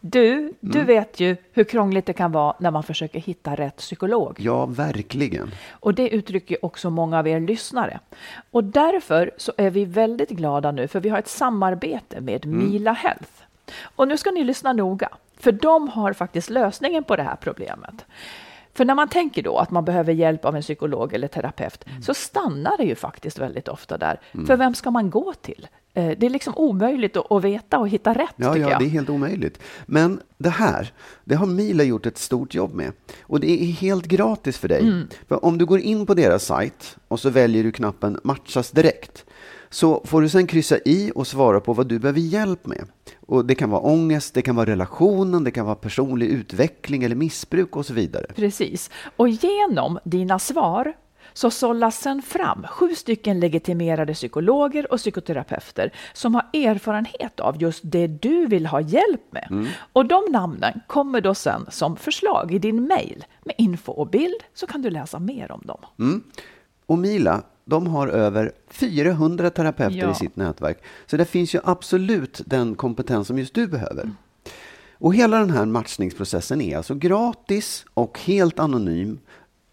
Du, du vet ju hur krångligt det kan vara när man försöker hitta rätt psykolog. Ja, verkligen. Och det uttrycker också många av er lyssnare. Och därför så är vi väldigt glada nu för vi har ett samarbete med Mila Health. Och nu ska ni lyssna noga, för de har faktiskt lösningen på det här problemet. För när man tänker då att man behöver hjälp av en psykolog eller terapeut så stannar det ju faktiskt väldigt ofta där. För vem ska man gå till? Eh, Det är liksom omöjligt att veta och hitta rätt Ja, ja, jag. det är helt omöjligt. Men det här, det har Mila gjort ett stort jobb med. Och det är helt gratis för dig. Mm. För om du går in på deras sajt och så väljer du knappen matchas direkt, så får du sen kryssa i och svara på vad du behöver hjälp med. Och det kan vara ångest, det kan vara relationen, det kan vara personlig utveckling eller missbruk och så vidare. Precis. Och genom dina svar så sållas sen fram sju stycken legitimerade psykologer och psykoterapeuter som har erfarenhet av just det du vill ha hjälp med. Och de namnen kommer då sen som förslag i din mail med info och bild så kan du läsa mer om dem. Och Mila, de har över 400 terapeuter Ja. i sitt nätverk. Så det finns ju absolut den kompetens som just du behöver. Och hela den här matchningsprocessen är alltså gratis och helt anonym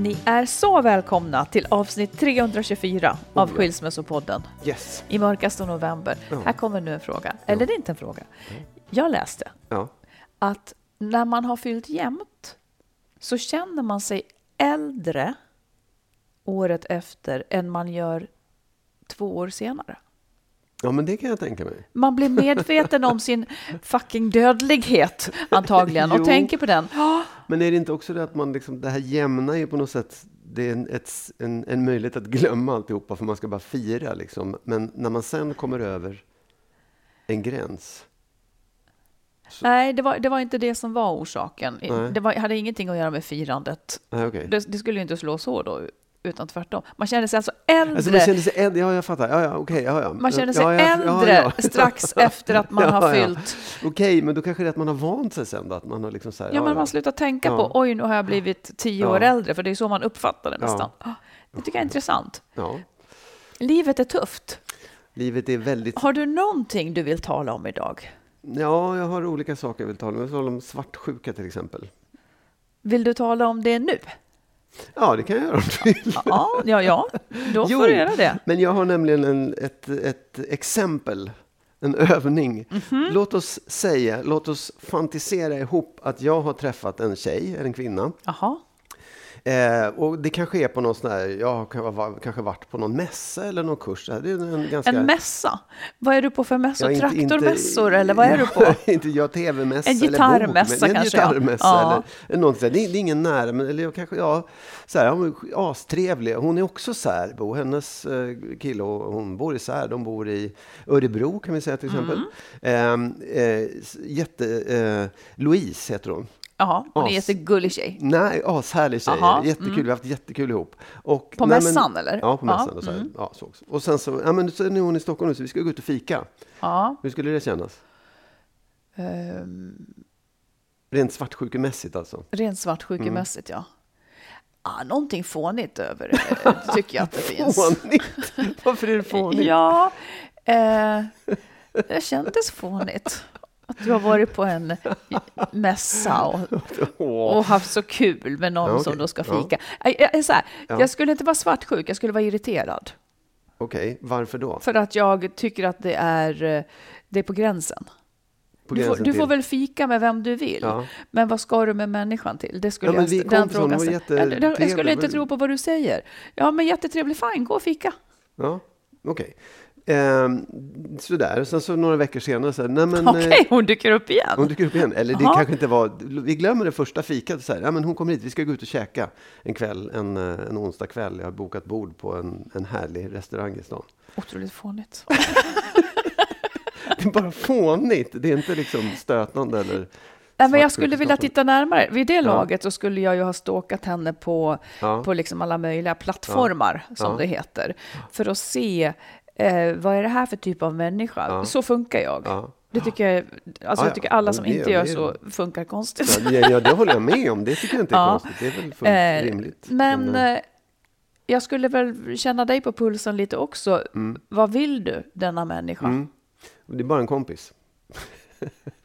Ni är så välkomna till avsnitt 324 av Skilsmässopodden. Yes. i mörkaste november. Här kommer nu en fråga. Eller det är inte en fråga. Jag läste Ja. att när man har fyllt jämnt så känner man sig äldre året efter än man gör två år senare. Ja, men det kan jag tänka mig. Man blir medveten om sin fucking dödlighet antagligen och tänker på den. Men är det inte också det att man liksom, det här jämnar ju på något sätt, det är en, ett, en, en möjlighet att glömma alltihopa för man ska bara fira liksom. Men när man sen kommer över en gräns. Nej, det var, det var inte det som var orsaken. Nej. Det var, hade ingenting att göra med firandet. Nej, okej. Det, det skulle ju inte slå så då, utan tvärtom. Man känner sig alltså äldre. Alltså man känner sig äldre, ja jag fattar, ja ja okej, ja ja. Man känner sig ja, ja, äldre ja, strax efter att man har fyllt. Okej, men då kanske det är att man har vant sig sen då, att man har liksom så här, Ja, men man slutar tänka på oj, nu har jag blivit tio år äldre, för det är så man uppfattar det nästan. Ah, Det tycker jag är intressant. Ja, Livet är tufft. livet är väldigt, Har du någonting du vill tala om idag? ja jag har olika saker jag vill tala om. Jag vill tala om svartsjuka till exempel. Vill du tala om det nu? Ja, det kan jag göra om du vill. Ja, ja, ja. då får du göra det. Men jag har nämligen en, ett, ett exempel, en övning. Mhm. Låt oss säga, låt oss fantisera ihop att jag har träffat en tjej, eller en kvinna. Jaha. Eh, och det kanske är på någon sån här, jag har kanske va- kanske varit på någon mässa eller någon kurs. Det är en, ganska, En mässa? Vad är du på för mässor? Ja, inte- Traktormässor eller vad är du på? inte jag tv-mässa En eller gitarrmässa bok, men kanske, En gitarrmässa Ja. eller, eller sånt. Det, det är ingen nära, men eller jag kanske, ja, så här, hon är astrevlig. Hon är också särbo. Hennes eh, kille och hon bor isär. De bor i Örebro kan vi säga till exempel. Mm. Eh, eh, jätte, eh, Louise heter hon. Jaha, hon är jättegullig tjej. Nej, ashärlig tjej. Aha, Jättekul, vi har haft jättekul ihop. Och, På nej, mässan, eller? Ja, på Ja, mässan. Och, så här, ja, så också. och sen så, ja, men så är hon i Stockholm nu, så vi ska gå ut och fika. Ja. Hur skulle det kännas? Ehm, Rent svartsjukemässigt alltså. rent svartsjukemässigt, ja. Ah, någonting fånigt över det, tycker jag att det finns. Fånigt! Varför är det fånigt? Ja, eh, det kändes fånigt. Att du har varit på en mässa och, och haft så kul med någon Ja, okej. som då ska Ja. fika. Jag, jag, så här, Ja. jag skulle inte vara svartsjuk, jag skulle vara irriterad. Okej, varför då? För att jag tycker att det är, eh, det är på gränsen. Du får, du får väl fika med vem du vill, Ja. men vad ska du med människan till? Det skulle Ja, jag, den jättetrevlig, jag, skulle inte men- tro på vad du säger. Ja, men jättetrevlig, fine, gå och fika. Ja, okej. Ehm, sådär, sen så några veckor senare så här, nej men... Okej, eh, hon dyker upp igen. Hon dyker upp igen. Eller det Jaha. kanske inte var... Vi glömmer det första fikat. Så här, ja, men hon kommer hit, vi ska gå ut och käka en kväll, en, eh, en onsdag kväll. Jag har bokat bord på en, en härlig restaurang i stan. Otroligt fånigt. Det är bara fånigt. Det är inte liksom stötande eller... Nej, men jag skulle vilja titta närmare. Vid det laget så skulle jag ju ha stalkat henne på, Ja. på liksom alla möjliga plattformar, som Ja. det heter, för att se eh, vad är det här för typ av människa. Ja. Så funkar jag. Ja. Det tycker jag, alltså Ja, jag tycker alla som Det- inte gör så funkar konstigt. Ja, ja, det håller jag med om. Det tycker jag inte är Ja. konstigt. Det är väl fullt Eh, rimligt. Men eh, eh, jag skulle väl känna dig på pulsen lite också. Vad vill du, denna människa? Mm. det är bara en kompis.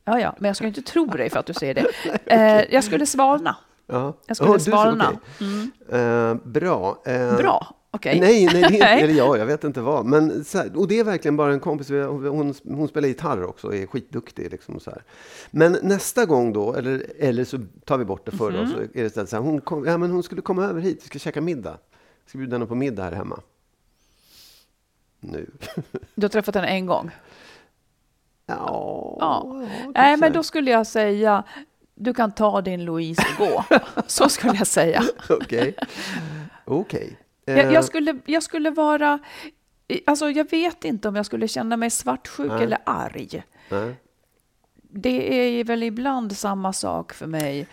Ja, ja, men jag ska inte tro dig för att du säger det. Eh, jag skulle svalna. Ja. Jag skulle Ja, du ser- svalna. okej. Eh, bra. Eh, Bra, okej. Nej, nej, det är eller ja, jag vet inte vad. Men här, och det är verkligen bara en kompis. Vi- Hon, hon spelar gitarr också och är skitduktig. Liksom, så här. Men nästa gång då, eller, eller så tar vi bort det för Mhm. då, så är det så här, hon, kom, ja, men hon skulle komma över hit, vi ska käka middag. Jag ska bjuda henne på middag här hemma. Nu. Du har träffat henne en gång. Ja, Ja. typ Nej, men då skulle jag säga, du kan ta din Louise och gå. Så skulle jag säga. Okej. Okej. Jag, Eh, jag, skulle, jag skulle vara, alltså jag vet inte om jag skulle känna mig svartsjuk Nej. eller arg. nej. Det är väl ibland samma sak för mig.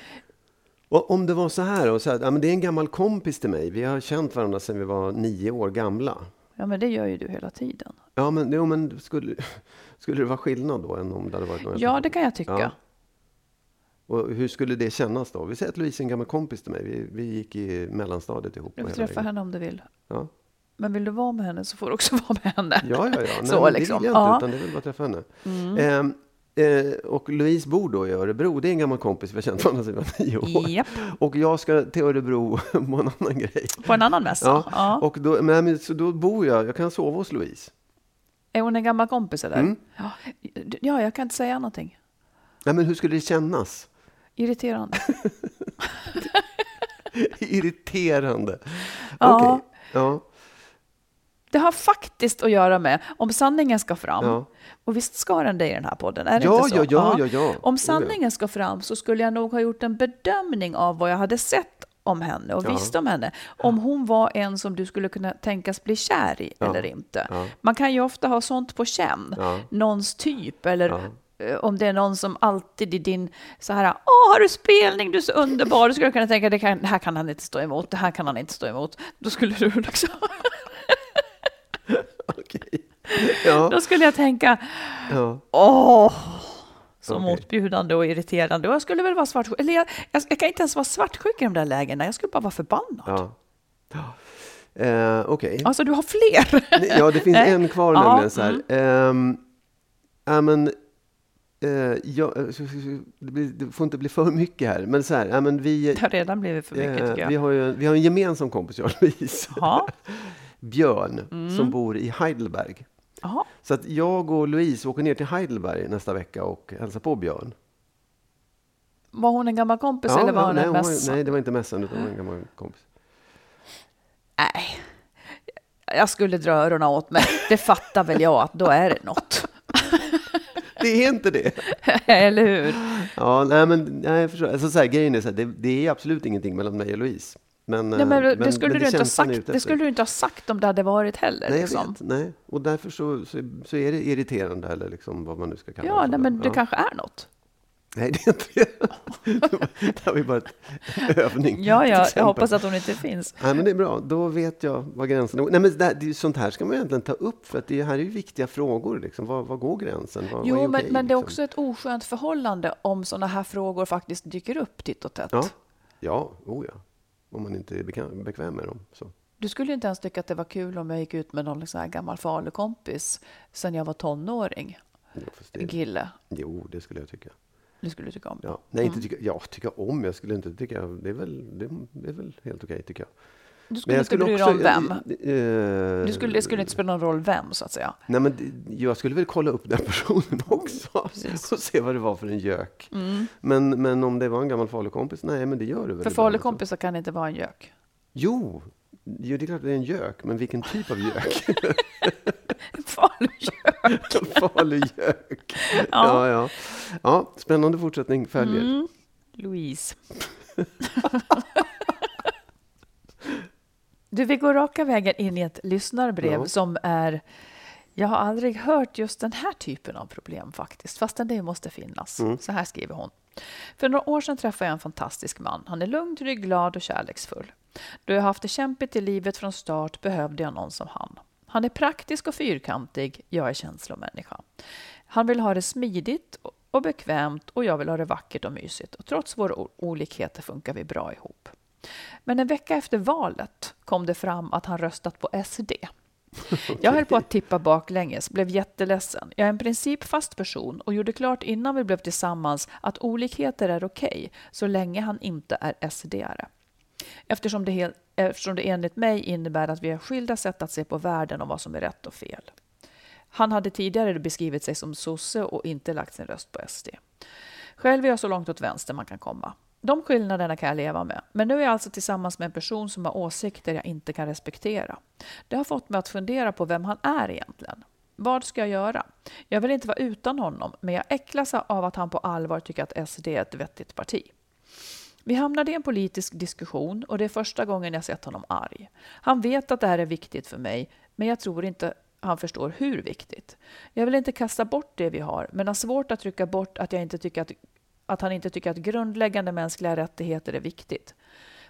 Och om det var så här, och så här ja, men det är en gammal kompis till mig. Vi har känt varandra sedan vi var nio år gamla. Ja, men det gör ju du hela tiden. Ja, men, jo, men skulle, skulle det vara skillnad då än om det hade varit någon Ja, det kan jag tycka. Ja. Och hur skulle det kännas då? Vi säger att Louise är en gammal kompis till mig. Vi, vi gick i mellanstadiet ihop. Du får träffa henne om du vill. Ja. Men vill du vara med henne så får du också vara med henne. Ja, ja, ja. Nej, Så liksom. Det vill jag inte, Ja. utan det vill bara träffa henne. Ehm, eh, och Louise bor då i Örebro. Det är en gammal kompis. Vi har känt varandra sedan vi var nio år. Japp. Och jag ska till Örebro på en annan grej. På en annan mässa? Ja, Ja. Och då, men, så då bor jag, jag kan sova hos Louise. Är hon en gammal kompis eller? Mm. Ja. ja, jag kan inte säga någonting. Nej, men hur skulle det kännas? Irriterande. Irriterande. Ja. Okej. Ja. Det har faktiskt att göra med om sanningen ska fram. Ja. Och visst ska den det i den här podden? Är det Ja, inte så? ja, ja, ja, ja. Om sanningen ska fram så skulle jag nog ha gjort en bedömning av vad jag hade sett om henne och Ja. visste om henne. Om hon var en som du skulle kunna tänkas bli kär i Ja. eller inte. Ja. Man kan ju ofta ha sånt på känn. Någons typ eller om det är någon som alltid i din så här, åh har du spelning, du är så underbar, då skulle jag kunna tänka, det, kan, det här kan han inte stå emot, det här kan han inte stå emot. Då skulle du liksom, Okej. Ja. då skulle jag tänka, ja. åh, så Okej. motbjudande och irriterande. Och jag skulle väl vara svartsjuk, eller jag, jag, jag kan inte ens vara svartsjuk i de där lägena, jag skulle bara vara förbannad. ja. Eh, Okej. Alltså du har fler. Ja, det finns Nej. en kvar Ja, nämligen. Så här. Ehm, ja, men, eh, ja, eh, det, får inte bli för mycket här. Men så här, ja, men vi, Det har redan blivit för mycket eh, tycker vi, jag. har ju, vi har en gemensam kompis, jag och Louise. Ja. Björn, Mm. som bor i Heidelberg. Jaha. Så att jag och Louise åker ner till Heidelberg nästa vecka och hälsar på Björn. Var hon en gammal kompis eller var hon nej, en mässa? nej, det var inte mässan utan en gammal kompis. Nej, jag skulle dra öronen åt mig. Det fattar väl jag att då är det något. Det är inte det! Eller hur? Ja, nej, men nej, jag förstår. Alltså, så här, grejen är så här, det, det är absolut ingenting mellan mig och Louise. Men, Nej, men, eh, det, skulle du inte ha känns han är sagt, det skulle du inte ha sagt om det hade varit heller. Nej, liksom. vet. Nej. Och därför så, så, så är det irriterande, eller liksom vad man nu ska kalla Ja, det. nej, men det ja. kanske är något. Nej, det är inte det. Det här var ju bara en övning. Ja, ja, jag hoppas att hon inte finns. Nej, men det är bra. Då vet jag var gränsen går. Nej, men det, det, sånt här ska man egentligen ta upp, för att det här är ju viktiga frågor. Liksom. Var, var går gränsen? Vad, Jo, vad är men, okej, men det är liksom? också ett oskönt förhållande om sådana här frågor faktiskt dyker upp titt och tätt. Ja, ja, oh ja. Om man inte är bekväm, med dem. Så. Du skulle inte ens tycka att det var kul om jag gick ut med någon sån här gammal falukompis sen jag var tonåring. Ja, kille. jo, det skulle jag tycka. Det skulle du tycka om. Ja. Nej, inte tycka, ja, tycka om. Jag skulle inte tycka... Det är väl, det, det är väl helt okej, tycker jag. Du skulle inte bry dig om vem. eh, Du skulle, det skulle inte spela någon roll vem, så att säga. Nej, men jag skulle väl kolla upp den personen också och se vad det var för en gök. Men, men om det var en gammal falukompis, nej, men det gör det väl. För falukompisar kan inte vara en gök. Jo, jo, det är klart att det är en gök, men vilken typ av gök? Falugök. Falugök. Ja. Ja, ja. spännande fortsättning följer. Mm. Louise. Du, vi går raka vägen in i ett lyssnarbrev Ja. som är... Jag har aldrig hört just den här typen av problem faktiskt, fastän det måste finnas. Mm. Så här skriver hon. För några år sedan träffade jag en fantastisk man. Han är lugn, trygg, glad och kärleksfull. Då jag haft det kämpigt i livet från start behövde jag någon som han. Han är praktisk och fyrkantig, jag är känslomänniska. Han vill ha det smidigt och bekvämt och jag vill ha det vackert och mysigt. Och trots våra olikheter funkar vi bra ihop. Men en vecka efter valet kom det fram att han röstat på SD. Jag höll på att tippa baklänges, blev jätteledsen. Jag är en principfast person och gjorde klart innan vi blev tillsammans att olikheter är okej så länge han inte är SD-are. Eftersom det, eftersom det enligt mig innebär att vi har skilda sätt att se på världen och vad som är rätt och fel. Han hade tidigare beskrivit sig som sosse och inte lagt sin röst på SD. Själv är jag så långt åt vänster man kan komma. De skillnaderna kan jag leva med. Men nu är jag alltså tillsammans med en person som har åsikter jag inte kan respektera. Det har fått mig att fundera på vem han är egentligen. Vad ska jag göra? Jag vill inte vara utan honom, men jag äcklas av att han på allvar tycker att SD är ett vettigt parti. Vi hamnade i en politisk diskussion och det är första gången jag sett honom arg. Han vet att det här är viktigt för mig, men jag tror inte han förstår hur viktigt. Jag vill inte kasta bort det vi har, men har svårt att trycka bort att, jag inte tycker att, att han inte tycker att grundläggande mänskliga rättigheter är viktigt.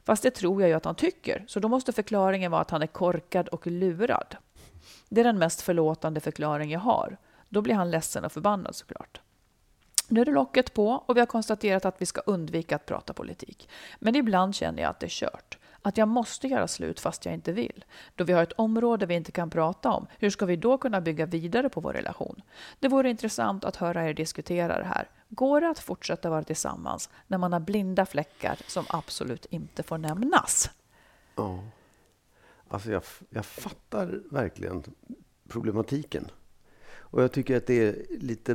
Fast det tror jag ju att han tycker, så då måste förklaringen vara att han är korkad och lurad. Det är den mest förlåtande förklaring jag har. Då blir han ledsen och förbannad såklart. Nu är det locket på och vi har konstaterat att vi ska undvika att prata politik. Men ibland känner jag att det är kört. Att jag måste göra slut fast jag inte vill. Då vi har ett område vi inte kan prata om, hur ska vi då kunna bygga vidare på vår relation? Det vore intressant att höra er diskutera det här. Går det att fortsätta vara tillsammans när man har blinda fläckar som absolut inte får nämnas? Ja. Alltså jag, jag fattar verkligen problematiken. Och jag tycker att det är lite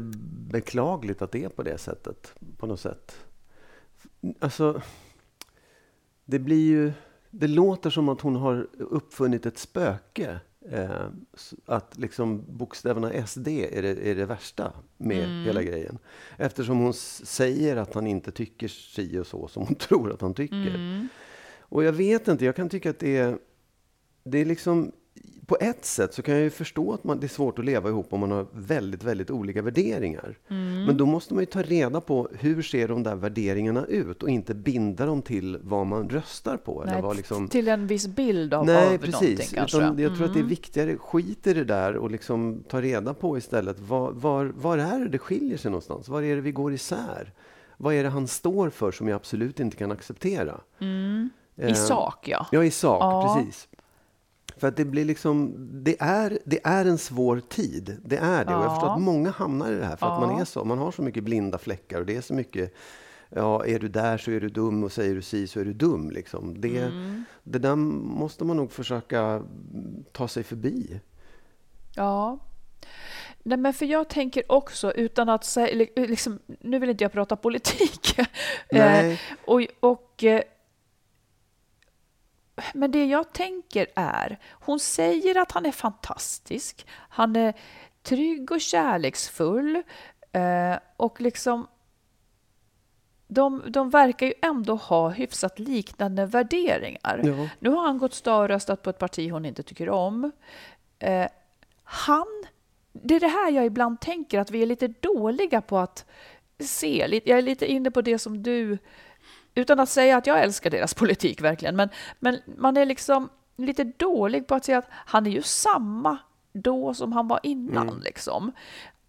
beklagligt att det är på det sättet. På något sätt. Alltså, det blir ju... Det låter som att hon har uppfunnit ett spöke. Eh, att liksom bokstäverna SD är det, är det värsta med hela grejen. Eftersom hon säger att han inte tycker si och så som hon tror att han tycker. Och jag vet inte, jag kan tycka att det är, det är liksom, på ett sätt så kan jag ju förstå att man, det är svårt att leva ihop om man har väldigt, väldigt olika värderingar. Men då måste man ju ta reda på hur ser de där värderingarna ut och inte binda dem till vad man röstar på. eller Nej, vad liksom, Till en viss bild av, Nej, av någonting precis. kanske. Mm. Utan jag tror att det är viktigare, skit i det där och liksom ta reda på istället. Var, var, var är det det skiljer sig någonstans? Var är det vi går isär? Vad är det han står för som jag absolut inte kan acceptera? I sak, ja. Ja, i sak, Ja. precis. För att det blir liksom, det är, det är en svår tid. Det är det. Och jag förstår Ja. att många hamnar i det här för att man Ja. är så. Man har så mycket blinda fläckar och det är så mycket, ja, är du där så är du dum och säger du si så är du dum. Liksom. Det, Mm. det där måste man nog försöka ta sig förbi. Ja. Nej, men för jag tänker också, utan att säga, li- liksom, nu vill inte jag prata politik. Eh, och, och, eh, men det jag tänker är, hon säger att han är fantastisk, han är trygg och kärleksfull eh, och liksom de, de verkar ju ändå ha hyfsat liknande värderingar. Ja. Nu har han gått stad och röstat på ett parti hon inte tycker om. Eh, han, det är det här jag ibland tänker, att vi är lite dåliga på att se, jag är lite inne på det som du, utan att säga att jag älskar deras politik verkligen, men, men man är liksom lite dålig på att säga att han är ju samma då som han var innan. Liksom.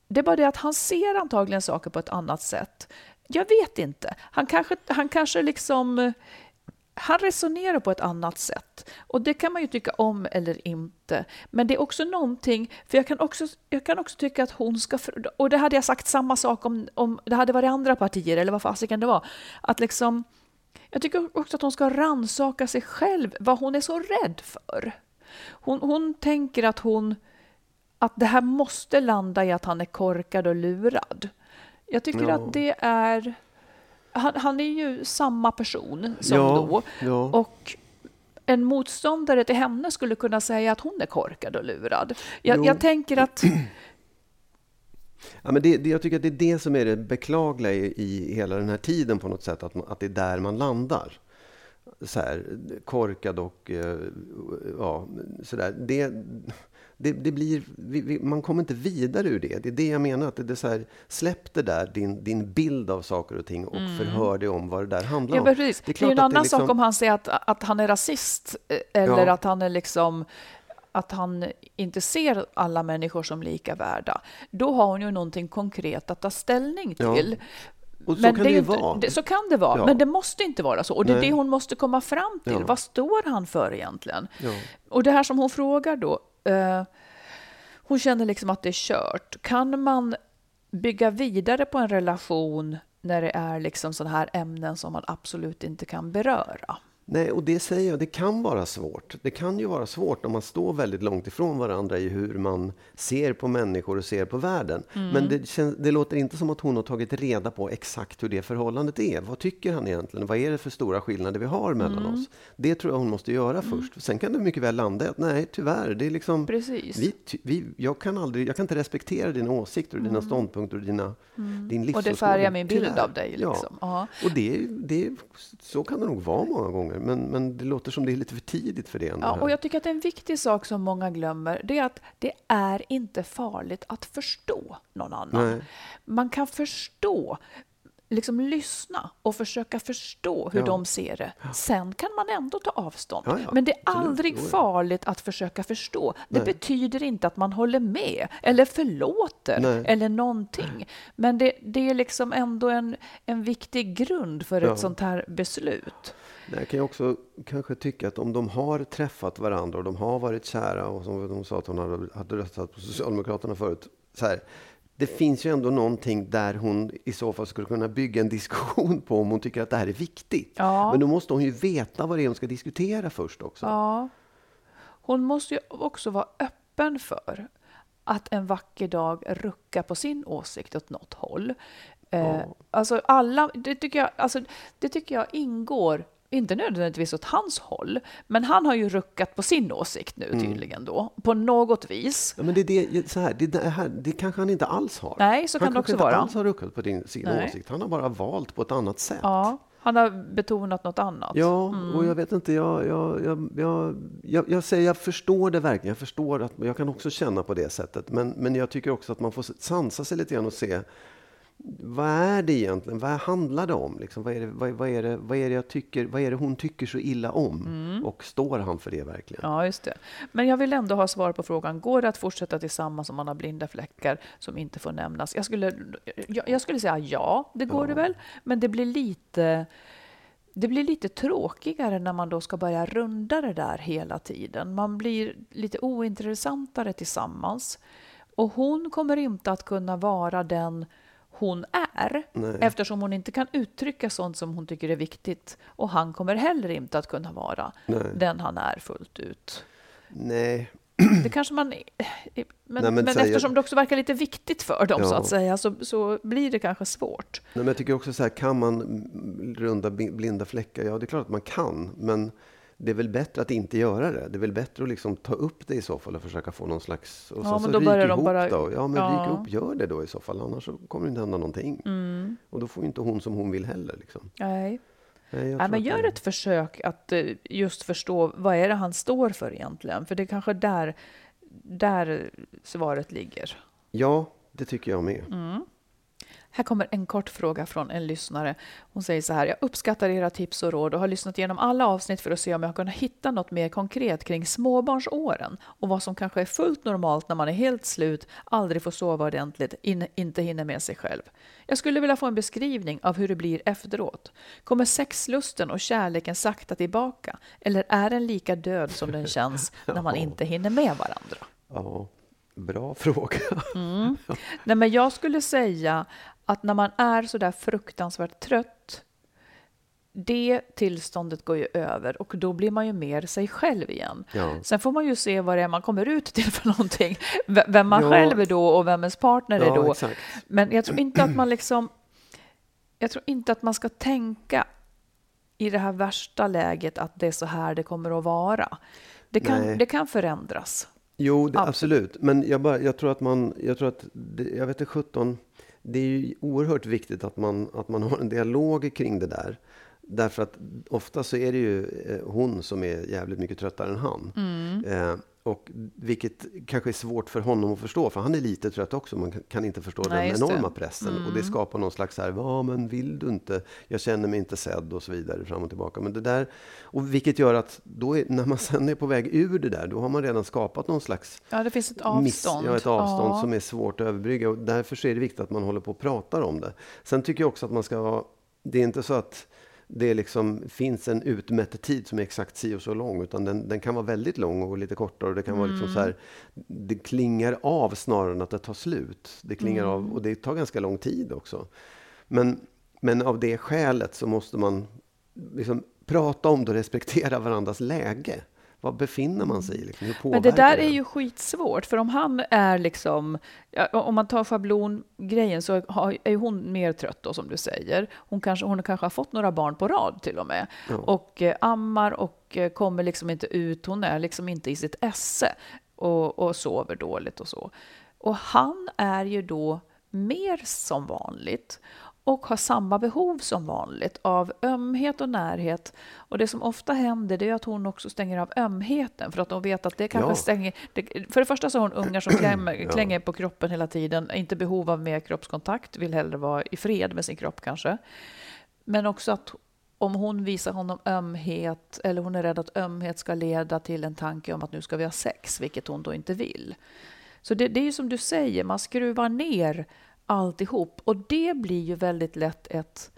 Det är bara det att han ser antagligen saker på ett annat sätt. Jag vet inte. Han kanske, han kanske liksom... Han resonerar på ett annat sätt. Och det kan man ju tycka om eller inte. Men det är också någonting, för jag kan också, jag kan också tycka att hon ska... Och det hade jag sagt samma sak om, om det hade varit andra partier, eller vad fasiken det var. Att liksom... Jag tycker också att hon ska ransaka sig själv, vad hon är så rädd för. Hon, hon tänker att hon att det här måste landa i att han är korkad och lurad. Jag tycker Ja. att det är... Han, han är ju samma person som Ja, då. ja. Och en motståndare till henne skulle kunna säga att hon är korkad och lurad. Jag, jag tänker att... Ja, men det, det, jag tycker att det är det som är det beklagliga i, i hela den här tiden på något sätt, att, man, att det är där man landar. Så här, korkad och eh, ja, sådär. Det, det, det blir, vi, vi, man kommer inte vidare ur det. Det är det jag menar. Att det, det är så här, släpp det där, din, din bild av saker och ting och förhör dig om vad det där handlar Ja, om. precis. Det är, klart ju en det annan liksom- sak om han säger att, att han är rasist eh, eller Ja. att han är liksom att han inte ser alla människor som lika värda. Då har hon ju någonting konkret att ta ställning Ja. till. Och så Men kan det ju inte- vara. Det, så kan det vara, Ja. men det måste inte vara så. Och det är Nej. det hon måste komma fram till. Ja. Vad står han för egentligen? Ja. Och det här som hon frågar då. Eh, hon känner liksom att det är kört. Kan man bygga vidare på en relation när det är liksom sådana här ämnen som man absolut inte kan beröra? Nej, och det säger jag, det kan vara svårt. Det kan ju vara svårt om man står väldigt långt ifrån varandra i hur man ser på människor och ser på världen. Mm. Men det, känns, det låter inte som att hon har tagit reda på exakt hur det förhållandet är. Vad tycker han egentligen? Vad är det för stora skillnader vi har mellan Mm. oss? Det tror jag hon måste göra först. Sen kan det mycket väl landa i att nej, tyvärr, det är liksom... Precis. Vi, vi, jag, kan aldrig, jag kan inte respektera dina åsikter och dina ståndpunkter och dina, din Mm. Och livsåskådning. det färgar min bild Tyvärr. av dig. Liksom. Ja. Och det, det, så kan det nog vara många gånger, men, men det låter som det är lite för tidigt för det. ändå Ja, här. och jag tycker att en viktig sak som många glömmer, det är att det är inte farligt att förstå någon annan. Nej. Man kan förstå, liksom lyssna och försöka förstå hur Ja. de ser det. Sen kan man ändå ta avstånd. Ja, ja, Men det är absolut. aldrig ja. farligt att försöka förstå. Det Nej. betyder inte att man håller med eller förlåter Nej. eller någonting. Men det, det är liksom ändå en, en viktig grund för ett sånt här beslut. Nej, Jag kan ju också kanske tycka att om de har träffat varandra och de har varit kära och som de sa att hon hade, hade röstat på Socialdemokraterna förut. Så här, det finns ju ändå någonting där hon i så fall skulle kunna bygga en diskussion på om hon tycker att det här är viktigt. Ja. Men då måste hon ju veta vad det är hon ska diskutera först också. Ja. Hon måste ju också vara öppen för att en vacker dag rucka på sin åsikt åt något håll. Eh, alltså alla, det, tycker jag, alltså, det tycker jag ingår, inte nödvändigtvis åt hans håll, men han har ju ruckat på sin åsikt nu Mm. tydligen då, på något vis. Ja, men det, är det, så här, det, det, här, det kanske han inte alls har. Nej, så han kan det också kanske vara. inte alls har ruckat på din, sin Nej. åsikt. Han har bara valt på ett annat sätt. Ja, han har betonat något annat. Ja, Mm. och jag vet inte, jag, jag, jag, jag, jag, jag säger, jag förstår det verkligen. Jag förstår att jag kan också känna på det sättet. Men, men jag tycker också att man får sansa sig lite grann och se vad är det egentligen? Vad handlar det om? Liksom, vad, är det, vad, vad, är det, vad, är det jag tycker, vad är det hon tycker så illa om? Och står han för det verkligen? Mm. Ja, just det. Men jag vill ändå ha svar på frågan, går det att fortsätta tillsammans om man har blinda fläckar som inte får nämnas? Jag skulle, jag, jag skulle säga ja, det går det väl. Men det blir lite... Det blir lite tråkigare när man då ska börja runda det där hela tiden. Man blir lite ointressantare tillsammans. Och hon kommer inte att kunna vara den hon är Nej. eftersom hon inte kan uttrycka sånt som hon tycker är viktigt. Och han kommer heller inte att kunna vara Nej. den han är fullt ut. Nej, Det kanske man... Men, men, men eftersom det också verkar lite viktigt för dem så Ja. att säga så, så blir det kanske svårt. Nej, men jag tycker också så här, kan man runda blinda fläckar? Ja, det är klart att man kan, men det är väl bättre att inte göra det. Det är väl bättre att liksom ta upp det i så fall och försöka få någon slags... Och Ja, så, men så då ryk börjar de bara- då. Ja, men Ja. ryk ihop, gör det då i så fall. Annars så kommer det inte hända någonting. Mm. Och då får ju inte hon som hon vill heller. Liksom. Nej. Nej, jag Nej, men gör det- ett försök att eh, just förstå vad är det han står för egentligen. För det är kanske där, där svaret ligger. Ja, det tycker jag med. Mm. Här kommer en kort fråga från en lyssnare. Hon säger så här. Jag uppskattar era tips och råd och har lyssnat igenom alla avsnitt för att se om jag kunnat hitta något mer konkret kring småbarnsåren och vad som kanske är fullt normalt när man är helt slut, aldrig får sova ordentligt, in, inte hinner med sig själv. Jag skulle vilja få en beskrivning av hur det blir efteråt. Kommer sexlusten och kärleken sakta tillbaka eller är den lika död som den känns när man inte hinner med varandra? Ja, bra fråga. Mm. Nej, men jag skulle säga att när man är så där fruktansvärt trött, det tillståndet går ju över och då blir man ju mer sig själv igen. Ja. Sen får man ju se vad det är man kommer ut till för någonting, v- vem man Ja. själv är då och vem ens partner är Ja, då. exakt. Men jag tror inte att man liksom, jag tror inte att man ska tänka i det här värsta läget att det är så här det kommer att vara. Det kan, Nej. det kan förändras. Jo, det, Absolut. absolut. Men jag, bara, jag tror att man, jag tror att, det, jag vet inte 17, det är ju oerhört viktigt att man, att man har en dialog kring det där. Därför att ofta så är det ju eh, hon som är jävligt mycket tröttare än han. Eh, och vilket kanske är svårt för honom att förstå, för han är lite trött också. Man kan- inte förstå Nej, den just det. enorma pressen. Och det skapar någon slags så här, ja men vill du inte, jag känner mig inte sedd och så vidare fram och tillbaka. Men det där, och vilket gör att då är, när man sen är på väg ur det där, då har man redan skapat någon slags Ja, det finns ett miss- avstånd. ja, ett avstånd Ja. som är svårt att överbrygga. Och därför så är det viktigt att man håller på och pratar om det. Sen tycker jag också att man ska ha, det är inte så att det liksom finns en utmätt tid som är exakt si och så lång, utan den, den kan vara väldigt lång och lite kortare. Och det kan vara liksom så här, det klingar av snarare än att det tar slut. Det klingar av och det tar ganska lång tid också. Men, men av det skälet så måste man liksom prata om det och respektera varandras läge. Var befinner man sig? Liksom? Hur Men det påverkar där är ju skitsvårt, för om han är liksom, om man tar schablongrejen så har, är ju hon mer trött då som du säger. Hon kanske, hon kanske har fått några barn på rad till och med Ja. och eh, ammar och eh, kommer liksom inte ut. Hon är liksom inte i sitt esse och, och sover dåligt och så. Och han är ju då mer som vanligt och har samma behov som vanligt av ömhet och närhet. Och det som ofta händer det är att hon också stänger av ömheten för att de vet att det kanske Ja. stänger... Det, för det första så har hon ungar som klämmer, klänger på kroppen hela tiden, inte behov av mer kroppskontakt, vill hellre vara i fred med sin kropp kanske. Men också att om hon visar honom ömhet eller hon är rädd att ömhet ska leda till en tanke om att nu ska vi ha sex, vilket hon då inte vill. Så det, det är ju som du säger, man skruvar ner alltihop och det blir ju väldigt lätt ett,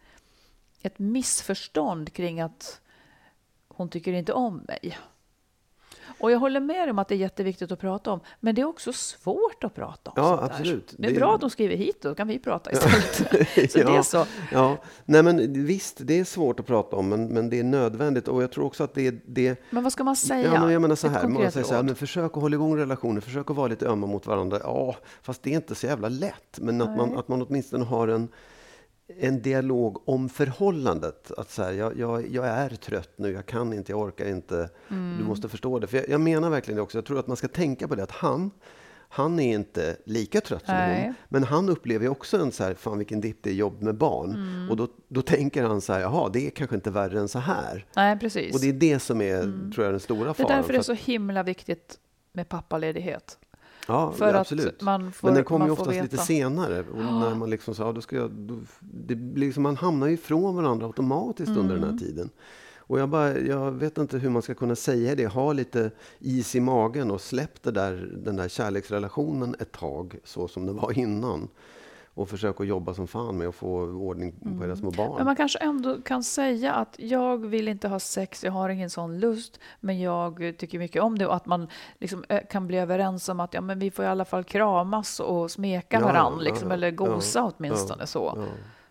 ett missförstånd kring att hon tycker inte om mig. Och jag håller med om att det är jätteviktigt att prata om, men det är också svårt att prata om Ja, sånt där. absolut. Det är Det- bra att de skriver hit, då kan vi prata istället. så det är så. Ja, nej men visst, det är svårt att prata om, men, men det är nödvändigt. Och jag tror också att det, det Men vad ska man säga? Ja, men jag menar så här, man säger så här men försök att hålla igång relationer, försök att vara lite ömma mot varandra. Ja, fast det är inte så jävla lätt. Men att man, att man åtminstone har en, en dialog om förhållandet. Att så här, jag, jag, jag är trött nu, jag kan inte, jag orkar inte. Mm. Du måste förstå det. För jag, jag menar verkligen det också. Jag tror att man ska tänka på det att han, han är inte lika trött som Nej. hon. Men han upplever ju också en så här, fan vilken dipp det är jobb med barn. Mm. Och då, då tänker han så här, jaha, det är kanske inte värre än så här. Nej, precis. Och det är det som är, tror jag, den stora Det är faran. därför det är så himla viktigt med pappaledighet. Ja, För ja, att absolut. man får- Men den kommer ju oftast veta. lite senare. Och när man liksom sa, då ska jag, då, det blir liksom, man hamnar ju ifrån varandra automatiskt under den Mm. här tiden. Och jag, bara, jag vet inte hur man ska kunna säga det. Ha lite is i magen och släpp det där, den där kärleksrelationen ett tag, så som det var innan. Och försök att jobba som fan med att få ordning på era små barn. Mm. Men man kanske ändå kan säga att jag vill inte ha sex, jag har ingen sån lust, men jag tycker mycket om det och att man liksom eh, kan bli överens om att ja, men vi får i alla fall kramas och smeka Ja, varandra, liksom, ja, eller gosa ja, åtminstone så.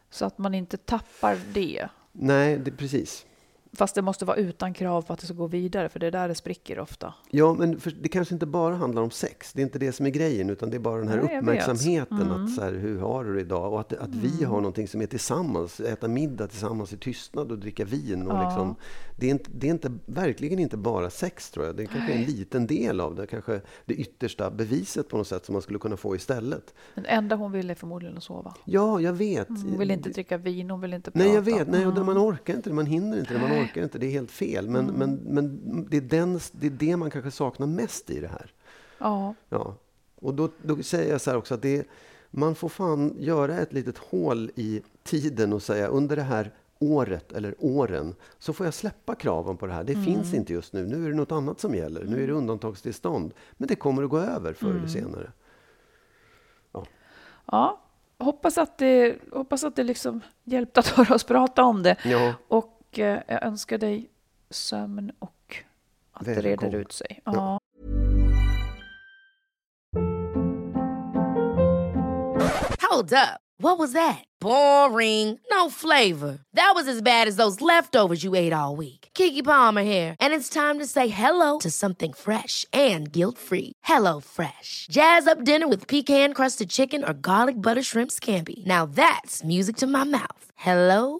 Så att man inte tappar det. Nej, det, precis. Fast det måste vara utan krav på att det ska gå vidare, för det är där det spricker ofta. Ja, men för, det kanske inte bara handlar om sex. Det är inte det som är grejen, utan det är bara den här Nej, uppmärksamheten. Mm. Att så här, hur har du det idag? Och att, att vi har någonting som är tillsammans. Äta middag tillsammans i tystnad och dricka vin. Och Ja. liksom, det, är inte, det är inte, verkligen inte bara sex, tror jag. Det är kanske en liten del av det. Kanske det yttersta beviset på något sätt som man skulle kunna få istället. Den enda hon vill är förmodligen att sova. Ja, jag vet. Hon vill inte dricka vin, hon vill inte prata. Nej, jag vet. Nej, och det, Mm. man orkar inte det, man hinner inte det, man orkar inte. Det är helt fel. Men, men, men det, är den, det är det man kanske saknar mest i det här. Ja, Ja. Och då, då säger jag så här också att det, man får fan göra ett litet hål i tiden och säga under det här året eller åren så får jag släppa kraven på det här. Det Mm. finns inte just nu. Nu är det något annat som gäller. Nu är det undantagstillstånd. Men det kommer att gå över förr Mm. eller senare. Ja, hoppas att det, hoppas att det liksom hjälpte att höra oss prata om det. Ja, Och eh, jag önskar dig sömn och att det reder ut sig. Ja. Ja. Hold up. What was that? Boring. No flavor. That was as bad as those leftovers you ate all week. Kiki Palmer here, and it's time to say hello to something fresh and guilt-free. Hello Fresh. Jazz up dinner with pecan-crusted chicken or garlic butter shrimp scampi. Now that's music to my mouth. Hello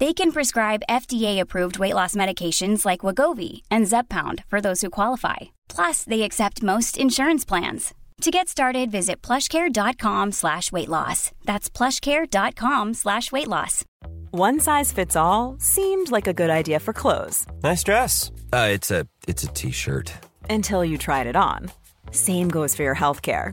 They can prescribe FDA-approved weight loss medications like Wagovi and Zepbound for those who qualify. Plus, they accept most insurance plans. To get started, visit plushcare.com slash weight loss. That's plushcare.com slash weight loss. One size fits all seemed like a good idea for clothes Nice dress. Uh, it's a it's a t-shirt. until you tried it on. Same goes for your healthcare.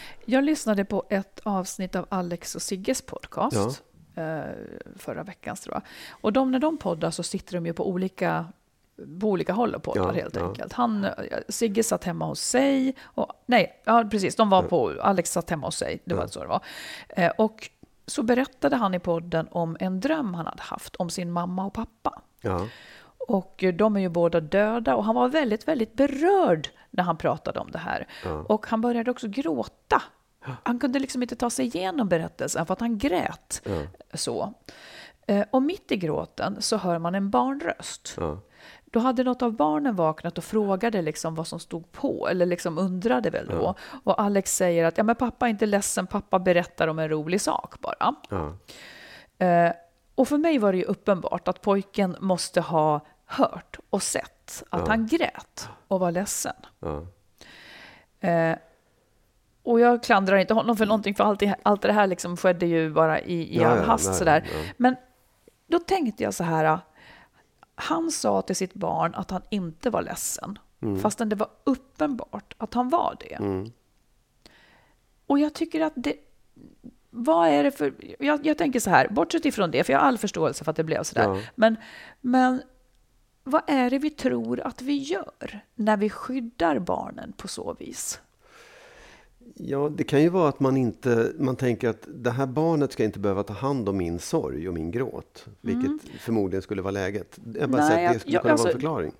Jag lyssnade på ett avsnitt av Alex och Sigges podcast eh, förra veckan tror jag. Och de, när de poddar så sitter de ju på olika, på olika håll och poddar Ja, helt ja. enkelt. Han, eh, Sigge satt hemma hos sig. Och, nej, ja, precis. De var på, Alex satt hemma hos sig. Det var så det var. Eh, och så berättade han i podden om en dröm han hade haft om sin mamma och pappa. ja, Och de är ju båda döda och han var väldigt, väldigt berörd när han pratade om det här. Och han började också gråta. Han kunde liksom inte ta sig igenom berättelsen för att han grät. Så. Eh, Och mitt i gråten så hör man en barnröst. ja. Då hade något av barnen vaknat och frågade liksom vad som stod på, eller liksom undrade väl då. Och Alex säger att ja, men pappa är inte ledsen, pappa berättar om en rolig sak bara. Eh, och för mig var det ju uppenbart att pojken måste ha hört och sett att han grät och var ledsen. ja. Eh, och jag klandrar inte honom för någonting, för allt, allt det här liksom skedde ju bara i, i Ja, all ja, hast. nej, sådär. ja. Men då tänkte jag så här, han sa till sitt barn att han inte var ledsen, fastän det var uppenbart att han var det. Mm. Och jag tycker att det... Vad är det för... Jag, jag tänker så här, bortsett ifrån det, för jag har all förståelse för att det blev så där. Ja. Men, men vad är det vi tror att vi gör när vi skyddar barnen på så vis? Ja, det kan ju vara att man inte, man tänker att det här barnet ska inte behöva ta hand om min sorg och min gråt. Vilket förmodligen skulle vara läget. Jag bara Nej, att det skulle jag- kunna alltså- vara en förklaring.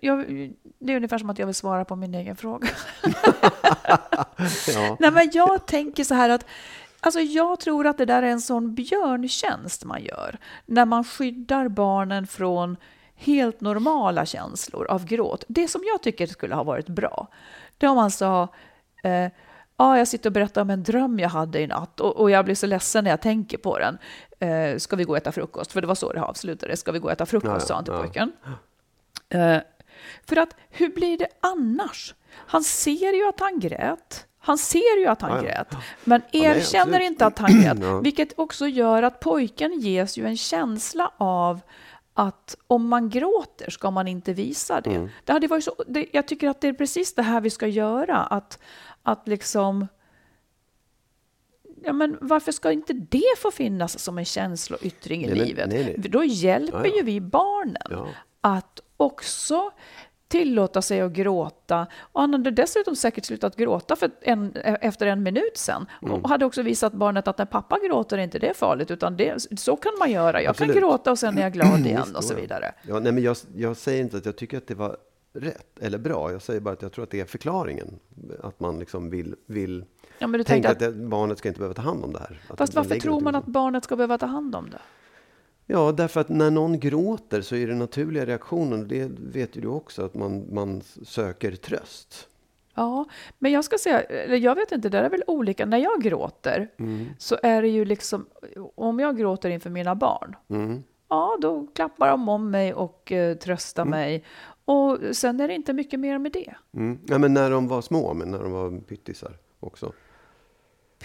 Jag, det är ungefär som att jag vill svara på min egen fråga. Ja, Nej, men jag tänker så här att Alltså jag tror att det där är en sån björntjänst man gör när man skyddar barnen från helt normala känslor av gråt. Det som jag tycker skulle ha varit bra, det om man sa eh, Ja, jag sitter och berättar om en dröm jag hade i natt och, och jag blir så ledsen när jag tänker på den. Eh, ska vi gå och äta frukost? För det var så det avslutades. Ska vi gå och äta frukost? Ja, sa han till ja. pojken. Eh, för att hur blir det annars? Han ser ju att han grät. Han ser ju att han Ja, grät, men erkänner inte att han grät. Vilket också gör att pojken ges ju en känsla av att om man gråter ska man inte visa det. Mm. det, hade varit så, det jag tycker att det är precis det här vi ska göra. Att, att liksom... Ja, men varför ska inte det få finnas som en känsloyttring i Nej, livet? nej, nej. Då hjälper Ja, ja. ju vi barnen Ja. att också tillåta sig att gråta. Och han hade dessutom säkert slutat gråta för en, efter en minut sen. Mm. Och hade också visat barnet att när pappa gråter är inte det farligt, utan det, så kan man göra. Jag Absolut. kan gråta och sen är jag glad igen Visst, och så vidare. Ja, nej, men jag, jag säger inte att jag tycker att det var rätt eller bra. Jag säger bara att jag tror att det är förklaringen. Att man liksom vill, vill Ja, tänka att det, barnet ska inte behöva ta hand om det här. Att Fast varför tror man att barnet ska behöva ta hand om det? Ja, därför att när någon gråter så är det naturliga reaktionen, det vet ju du också, att man, man söker tröst. Ja, men jag ska säga, jag vet inte, det är väl olika. När jag gråter Mm. så är det ju liksom, om jag gråter inför mina barn, Mm. ja då klappar de om mig och eh, tröstar mig. Och sen är det inte mycket mer med det. Mm. Ja, men när de var små, men när de var pyttisar också.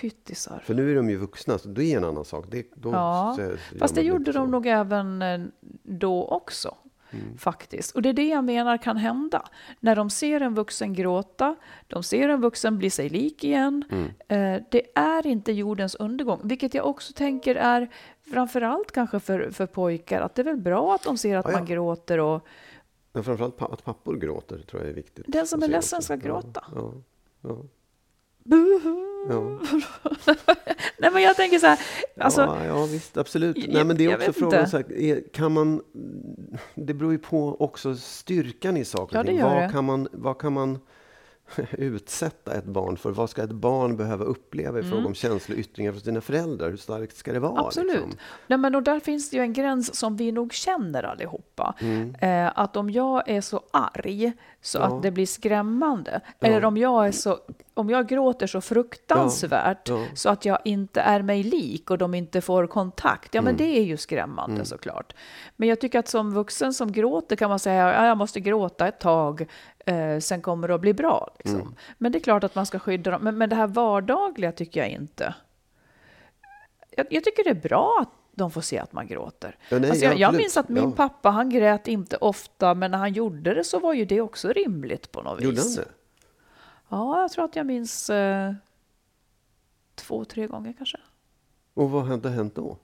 Pyttisar. För nu är de ju vuxna, så det är en annan sak. Det, då Ja, Fast det gjorde de så. nog även eh, då också. Mm. Faktiskt. Och det är det jag menar kan hända. När de ser en vuxen gråta, de ser en vuxen bli sig lik igen. Mm. Eh, det är inte jordens undergång. Vilket jag också tänker är framförallt kanske för, för pojkar. Att det är väl bra att de ser att Ja, ja. man gråter och Men framförallt att pappor gråter tror jag är viktigt. Den som är se ledsen också. ska gråta. Ja, ja. Nej men jag tänker så här, alltså, ja, ja, visst, absolut. Jag- Nej, men det är också frågan, så här, är, kan man... Det beror ju på också styrkan i saker Ja, och ting. vad, det. Kan man, vad kan man utsätta ett barn för? Vad ska ett barn behöva uppleva i fråga om känsloyttringar från sina föräldrar? Hur starkt ska det vara? Mm. Absolut. Liksom? Nej, men och där finns det ju en gräns som vi nog känner allihopa. Eh, att om jag är så arg så Mm. Ja. att det blir skrämmande, Ja. eller om jag, är så, om jag gråter så fruktansvärt Ja. Ja. så att jag inte är mig lik och de inte får kontakt, ja men Mm. det är ju skrämmande såklart. Men jag tycker att som vuxen som gråter kan man säga, ja, jag måste gråta ett tag, eh, sen kommer det att bli bra. Liksom. Mm. Men det är klart att man ska skydda dem, men, men det här vardagliga tycker jag inte jag, jag tycker det är bra att de får se att man gråter. Ja, nej, alltså jag, jag minns att min Ja. pappa, han grät inte ofta, men när han gjorde det så var ju det också rimligt på något Gjorde han vis. det? Ja, jag tror att jag minns eh, två, tre gånger kanske. Och vad hade hänt då?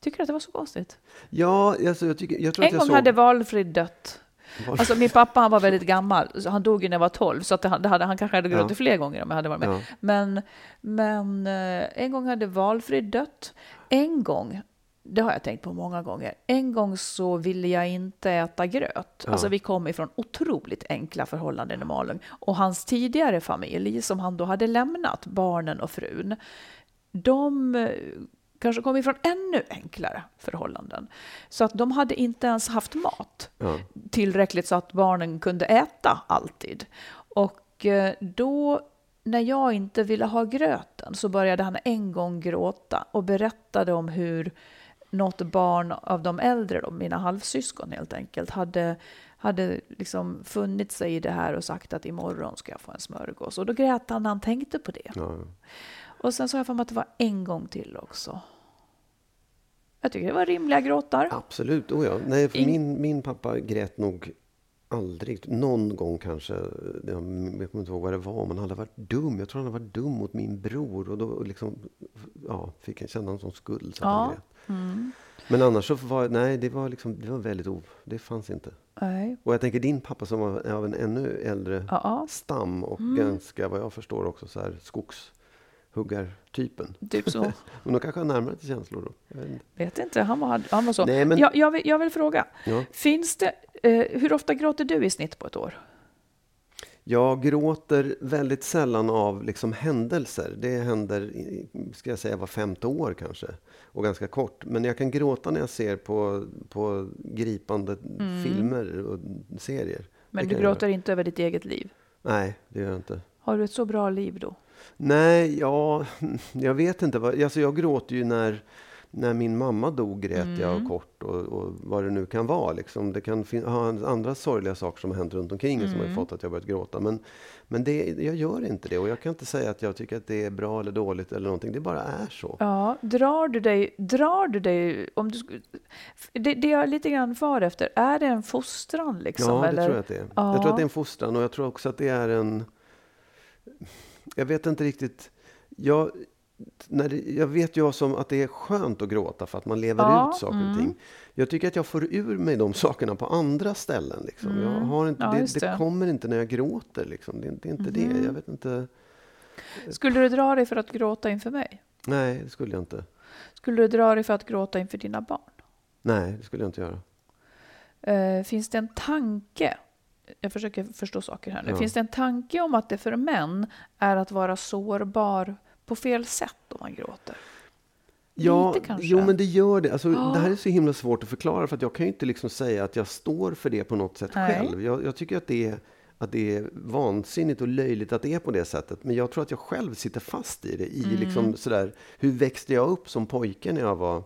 Tycker du att det var så konstigt? Ja, alltså, jag, tycker, jag tror En att jag gång såg... hade Valfrid dött. Var- Alltså min pappa han var väldigt gammal, han dog ju när jag var 12, så att det, det hade, han kanske hade gråtit Ja. fler gånger om jag hade varit med. Ja. Men, men eh, en gång hade Valfrid dött. En gång, det har jag tänkt på många gånger, en gång så ville jag inte äta gröt. Ja. Alltså vi kom ifrån otroligt enkla förhållanden i Malung. Och hans tidigare familj, som han då hade lämnat, barnen och frun, de eh, kanske kom ifrån ännu enklare förhållanden. Så att de hade inte ens haft mat Ja. tillräckligt så att barnen kunde äta alltid. Och eh, då, när jag inte ville ha gröten, så började han en gång gråta och berättade om hur något barn av de äldre, då, mina halvsyskon helt enkelt, hade, hade liksom funnit sig i det här och sagt att imorgon ska jag få en smörgås. Och då grät han när han tänkte på det. Ja. Och sen har jag för mig att det var en gång till också. Jag tycker det var rimliga gråtar. Absolut, oh ja. Nej, för In- min, min pappa grät nog aldrig. Någon gång kanske. Jag kommer inte ihåg vad det var. Men han hade varit dum. Jag tror han hade varit dum mot min bror. Och då liksom, ja, fick jag känna en sån skuld. Så Ja. Mm. Men annars så var nej, det var liksom, det var väldigt o... Det fanns inte. Nej. Och jag tänker din pappa som var av en ännu äldre Ja, stam och Mm. ganska, vad jag förstår, också så här skogshuggartypen. typ så. Men de kanske har närmare till känslor då. Jag vet inte. Vet inte, han var, han var så. Nej, men- jag, jag, vill, jag vill fråga, Ja. finns det, eh, hur ofta gråter du i snitt på ett år? Jag gråter väldigt sällan av liksom händelser. Det händer, ska jag säga, var femte år kanske. Och ganska kort. Men jag kan gråta när jag ser på, på gripande filmer och serier. Mm. Men Det du gråter inte över ditt eget liv. Nej, det gör jag inte. Har du ett så bra liv då? Nej, ja, jag vet inte. Alltså jag gråter ju när, när min mamma dog, grät Mm. jag kort och, och vad det nu kan vara. Liksom. Det kan ha andra sorgliga saker som har hänt runt omkring en som Mm. har fått att jag börjat gråta. Men, men det, jag gör inte det och jag kan inte säga att jag tycker att det är bra eller dåligt eller någonting. Det bara är så. Ja, drar du dig, drar du dig, om du, det, det jag är lite grann far efter, är det en fostran liksom? Ja, det eller? tror jag att det är. Ja. Jag tror att det är en fostran och jag tror också att det är en... Jag vet inte riktigt. Jag, när det, jag vet ju som att det är skönt att gråta för att man lever Ja, ut saker mm. och ting. Jag tycker att jag får ur mig de sakerna på andra ställen. Liksom. Jag har inte, Mm. Ja, det, det det. Kommer inte när jag gråter. Liksom. Det, är- inte det. Jag vet inte. Skulle du dra dig för att gråta inför mig? Nej, det skulle jag inte. Skulle du dra dig för att gråta inför dina barn? Nej, det skulle jag inte göra. Eh, finns det en tanke? Jag försöker förstå saker här nu. Ja. Finns det en tanke om att det för män är att vara sårbar på fel sätt om man gråter? Ja, Lite kanske. jo men det gör det. Alltså, Ja. Det här är så himla svårt att förklara för att jag kan ju inte liksom säga att jag står för det på något sätt Nej. själv. Jag, jag tycker att det, är, att det är vansinnigt och löjligt att det är på det sättet. Men jag tror att jag själv sitter fast i det. I Mm. liksom sådär, hur växte jag upp som pojke när jag var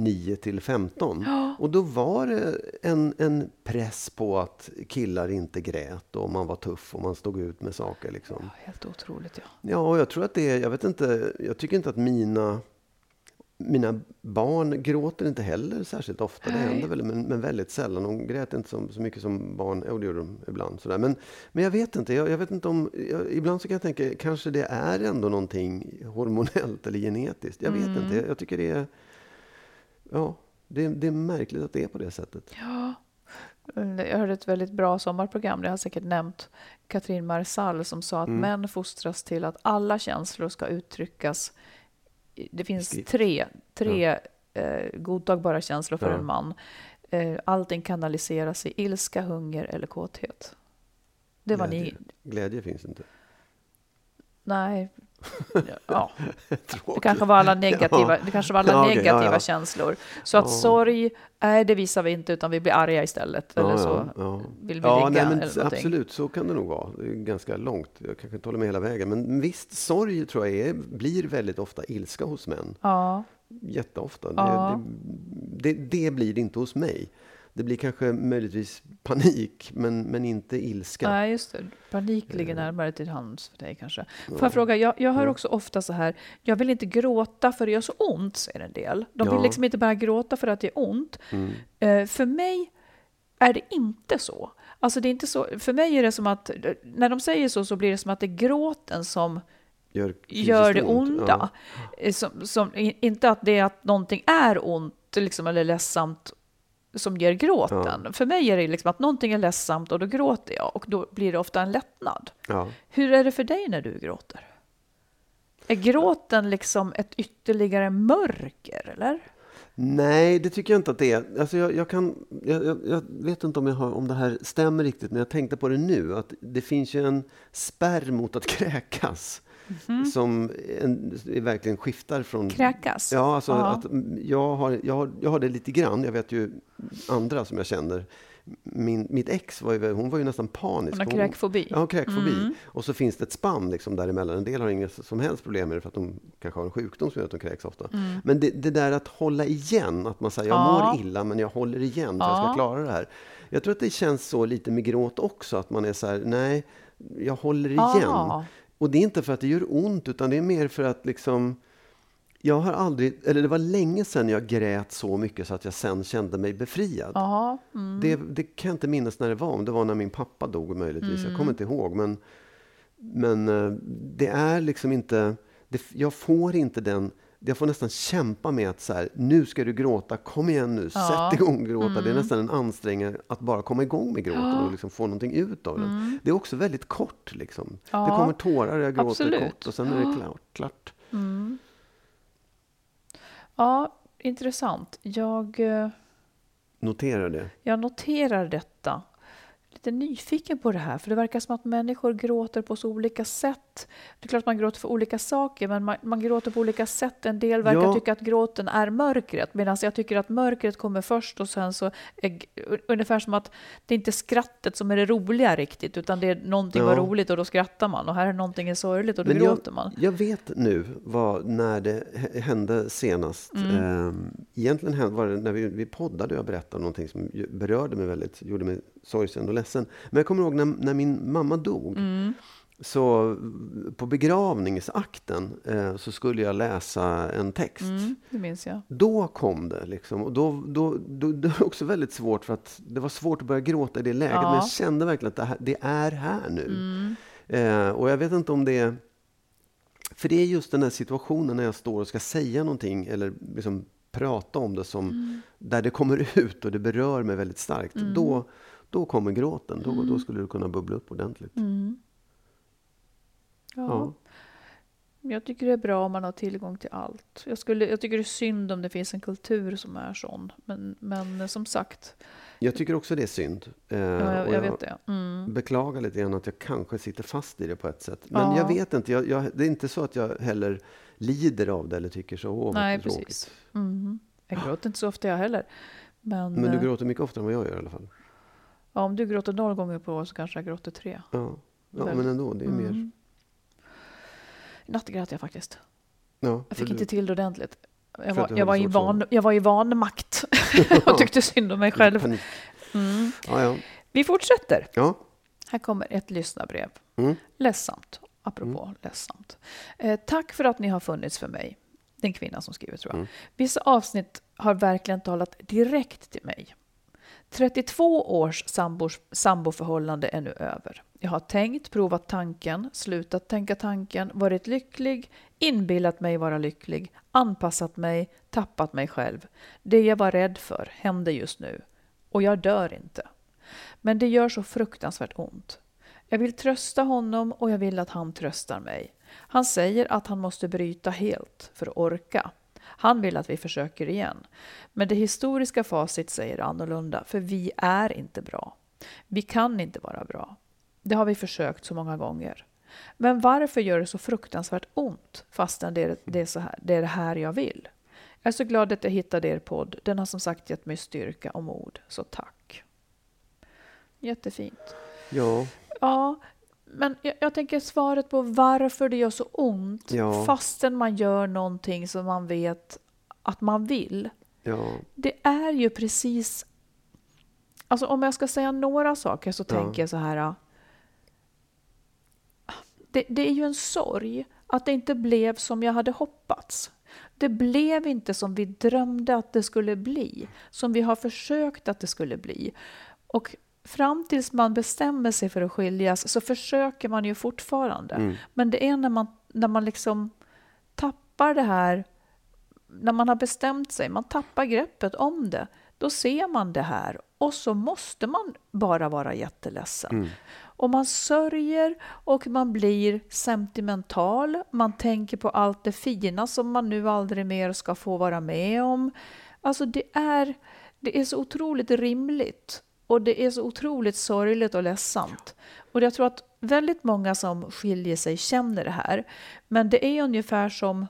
9 till 15? Och då var det en, en press på att killar inte grät och man var tuff och man stod ut med saker. Liksom. Ja, helt otroligt ja. Ja, och jag tror att det jag vet inte, jag tycker inte att mina, mina barn gråter inte heller särskilt ofta. Det Nej. händer väl, men, men väldigt sällan. De grät inte så, så mycket som barn, jo det gjorde de ibland. Sådär. Men, men jag vet inte, jag, jag vet inte om, jag, ibland så kan jag tänka, kanske det är ändå någonting hormonellt eller genetiskt. Jag vet Mm. inte, jag, jag tycker det är, ja, det, det är märkligt att det är på det sättet. Ja. Jag hörde ett väldigt bra sommarprogram, det har jag säkert nämnt, Katrin Marsall som sa att Mm. män fostras till att alla känslor ska uttryckas. Det finns tre, tre eh, godtagbara känslor för Ja. en man. Eh, allting kanaliseras i ilska, hunger eller kåthet. Det var ni... Glädje, glädje finns inte. Nej. Ja, det kanske var alla negativa, det kanske var alla Ja, ja, negativa ja. känslor. Så att Ja. sorg, nej det visar vi inte utan vi blir arga istället. Eller så ja. vill vi ja, ligga nej, men. Absolut, så kan det nog vara. Det är ganska långt. Jag kanske inte håller med hela vägen. Men visst, sorg tror jag är, blir väldigt ofta ilska hos män. Ja, Jätteofta. Ja. Det, det, det blir det inte hos mig. Det blir kanske möjligtvis panik, men, men inte ilska. nej just det. Panik ligger närmare till hands för dig kanske. Får jag fråga, jag, jag hör också ofta så här, jag vill inte gråta för det gör så ont, säger en del. De vill Ja. liksom inte bara gråta för att det är ont. Mm. Eh, för mig är det inte så. Alltså det är inte så. För mig är det som att, när de säger så, så blir det som att det är gråten som Gör, gör det onda. Ja. Eh, Som, som, inte att det är att någonting är ont liksom, eller ledsamt som ger gråten. För mig är det liksom att någonting är ledsamt och då gråter jag och då blir det ofta en lättnad. Ja. Hur är det för dig när du gråter? Är gråten liksom ett ytterligare mörker, eller? Nej, det tycker jag inte att det är. Alltså jag, jag, kan, jag, jag, jag vet inte om, jag har, om det här stämmer riktigt, men jag tänkte på det nu. Att det finns ju en spärr mot att kräkas. Som en, verkligen skiftar från... Kräkas? Ja, alltså Ja. att mm, jag har, jag, har, jag har det lite grann. Jag vet ju andra som jag känner. Min, mitt ex var ju, hon var ju nästan panisk. Hon har kräkfobi. Ja, kräkfobi. Mm. Och så finns det ett spann liksom däremellan. En del har inga som helst problem med det för att de kanske har en sjukdom som gör att de kräks ofta. Men det, det där att hålla igen, att man säger jag Mm. Ja. mår illa men jag håller igen för jag ska Ja. klara det här. Jag tror att det känns så lite med gråt också, att man är så här, nej, jag håller igen. Ah. Och det är inte för att det gör ont, utan det är mer för att liksom jag har aldrig, eller det var länge sedan jag grät så mycket så att jag sen kände mig befriad. Ja, mm. Det, det kan jag inte minnas när det var, om det var när min pappa dog möjligtvis. Jag Mm. kommer inte ihåg. Men, men eh, det är liksom inte, det, jag får inte den, jag får nästan kämpa med att så här, nu ska du gråta, kom igen nu, Ja. Mm. sätt igång gråta. Det är nästan en ansträngning att bara komma igång med gråten och liksom få någonting ut av den. Det är också väldigt kort. Liksom. Mm. Ja. Det kommer tårar, jag gråter Absolut. kort och sen är det klart. klart. ja intressant. Jag, eh, Notera det. jag noterar detta. Lite nyfiken på det här, för det verkar som att människor gråter på så olika sätt. Det är klart man gråter för olika saker, men man, man gråter på olika sätt. En del verkar Ja. tycka att gråten är mörkret, medan jag tycker att mörkret kommer först och sen så är, ungefär som att det är inte skrattet som är det roliga riktigt, utan det är någonting var Ja. roligt och då skrattar man. Och här är någonting är sorgligt och då Men gråter man. Jag, jag vet nu vad, när det hände senast. Mm. Ehm, egentligen var det när vi, vi poddade och jag berättade någonting som berörde mig väldigt, gjorde mig sorgsen och ledsen. Men jag kommer ihåg när, när min mamma dog. Mm. Så på begravningsakten eh, så skulle jag läsa en text. Mm, det minns jag. Då kom det. Liksom. Och då, då, då, det var också väldigt svårt för att det var svårt att börja gråta i det läget. Ja. Men jag kände verkligen att det, här, det är här nu. Mm. Eh, och jag vet inte om det För det är just den här situationen när jag står och ska säga någonting eller liksom prata om det som Mm. där det kommer ut och det berör mig väldigt starkt. Då, då kommer gråten. Då, då skulle det kunna bubbla upp ordentligt. Mm. Ja. Ja. Jag tycker det är bra om man har tillgång till allt. Jag, skulle, jag tycker det är synd om det finns en kultur som är sån. Men, men som sagt, Jag tycker också det är synd. Eh, ja, jag, och jag vet det. Mm. beklagar lite grann att jag kanske sitter fast i det på ett sätt. Men Ja. jag vet inte. Jag, jag, det är inte så att jag heller lider av det eller tycker så. Åh, Nej, tråkigt." precis. Mm. Jag gråter inte så ofta jag heller. Men, Men du eh, gråter mycket oftare än vad jag gör i alla fall. Ja, om du gråter noll gånger på år så kanske jag gråter tre. Ja, ja men ändå. Det är mer... Mm. I natt grät jag faktiskt. Ja, Jag fick för inte du- till det ordentligt. Jag var, du jag, var i van, jag var i vanmakt och tyckte synd om mig själv. Mm. Ja, ja. Vi fortsätter. ja. Här kommer ett lyssnarbrev. Mm. Ledsamt, apropå ledsamt. Eh, tack för att ni har funnits för mig. Det är en kvinna som skriver tror jag. Mm. Vissa avsnitt har verkligen talat direkt till mig. 32 års sambors, samboförhållande är nu över. Jag har tänkt, provat tanken, slutat tänka tanken, varit lycklig, inbillat mig vara lycklig, anpassat mig, tappat mig själv. Det jag var rädd för händer just nu. Och jag dör inte. Men det gör så fruktansvärt ont. Jag vill trösta honom och jag vill att han tröstar mig. Han säger att han måste bryta helt för att orka. Han vill att vi försöker igen. Men det historiska facit säger annorlunda, för vi är inte bra. Vi kan inte vara bra. Det har vi försökt så många gånger. Men varför gör det så fruktansvärt ont fastän det är det, är så här, det är det här jag vill? Jag är så glad att jag hittade er podd. Den har som sagt gett mig styrka och mod, så tack. Jättefint. ja. Ja, men jag, jag tänker svaret på varför det gör så ont Ja. fastän man gör någonting som man vet att man vill. ja. Det är ju precis... Alltså om jag ska säga några saker så Ja. tänker jag så här. Det, det är ju en sorg att det inte blev som jag hade hoppats. Det blev inte som vi drömde att det skulle bli, som vi har försökt att det skulle bli. Och fram tills man bestämmer sig för att skiljas så försöker man ju fortfarande. Mm. Men det är när man, när man liksom tappar det här, när man har bestämt sig, man tappar greppet om det, då ser man det här och så måste man bara vara jätteledsen. Mm. Och man sörjer och man blir sentimental. Man tänker på allt det fina som man nu aldrig mer ska få vara med om. Alltså det är, det är så otroligt rimligt och det är så otroligt sorgligt och ledsamt. Och jag tror att väldigt många som skiljer sig känner det här. Men det är ungefär som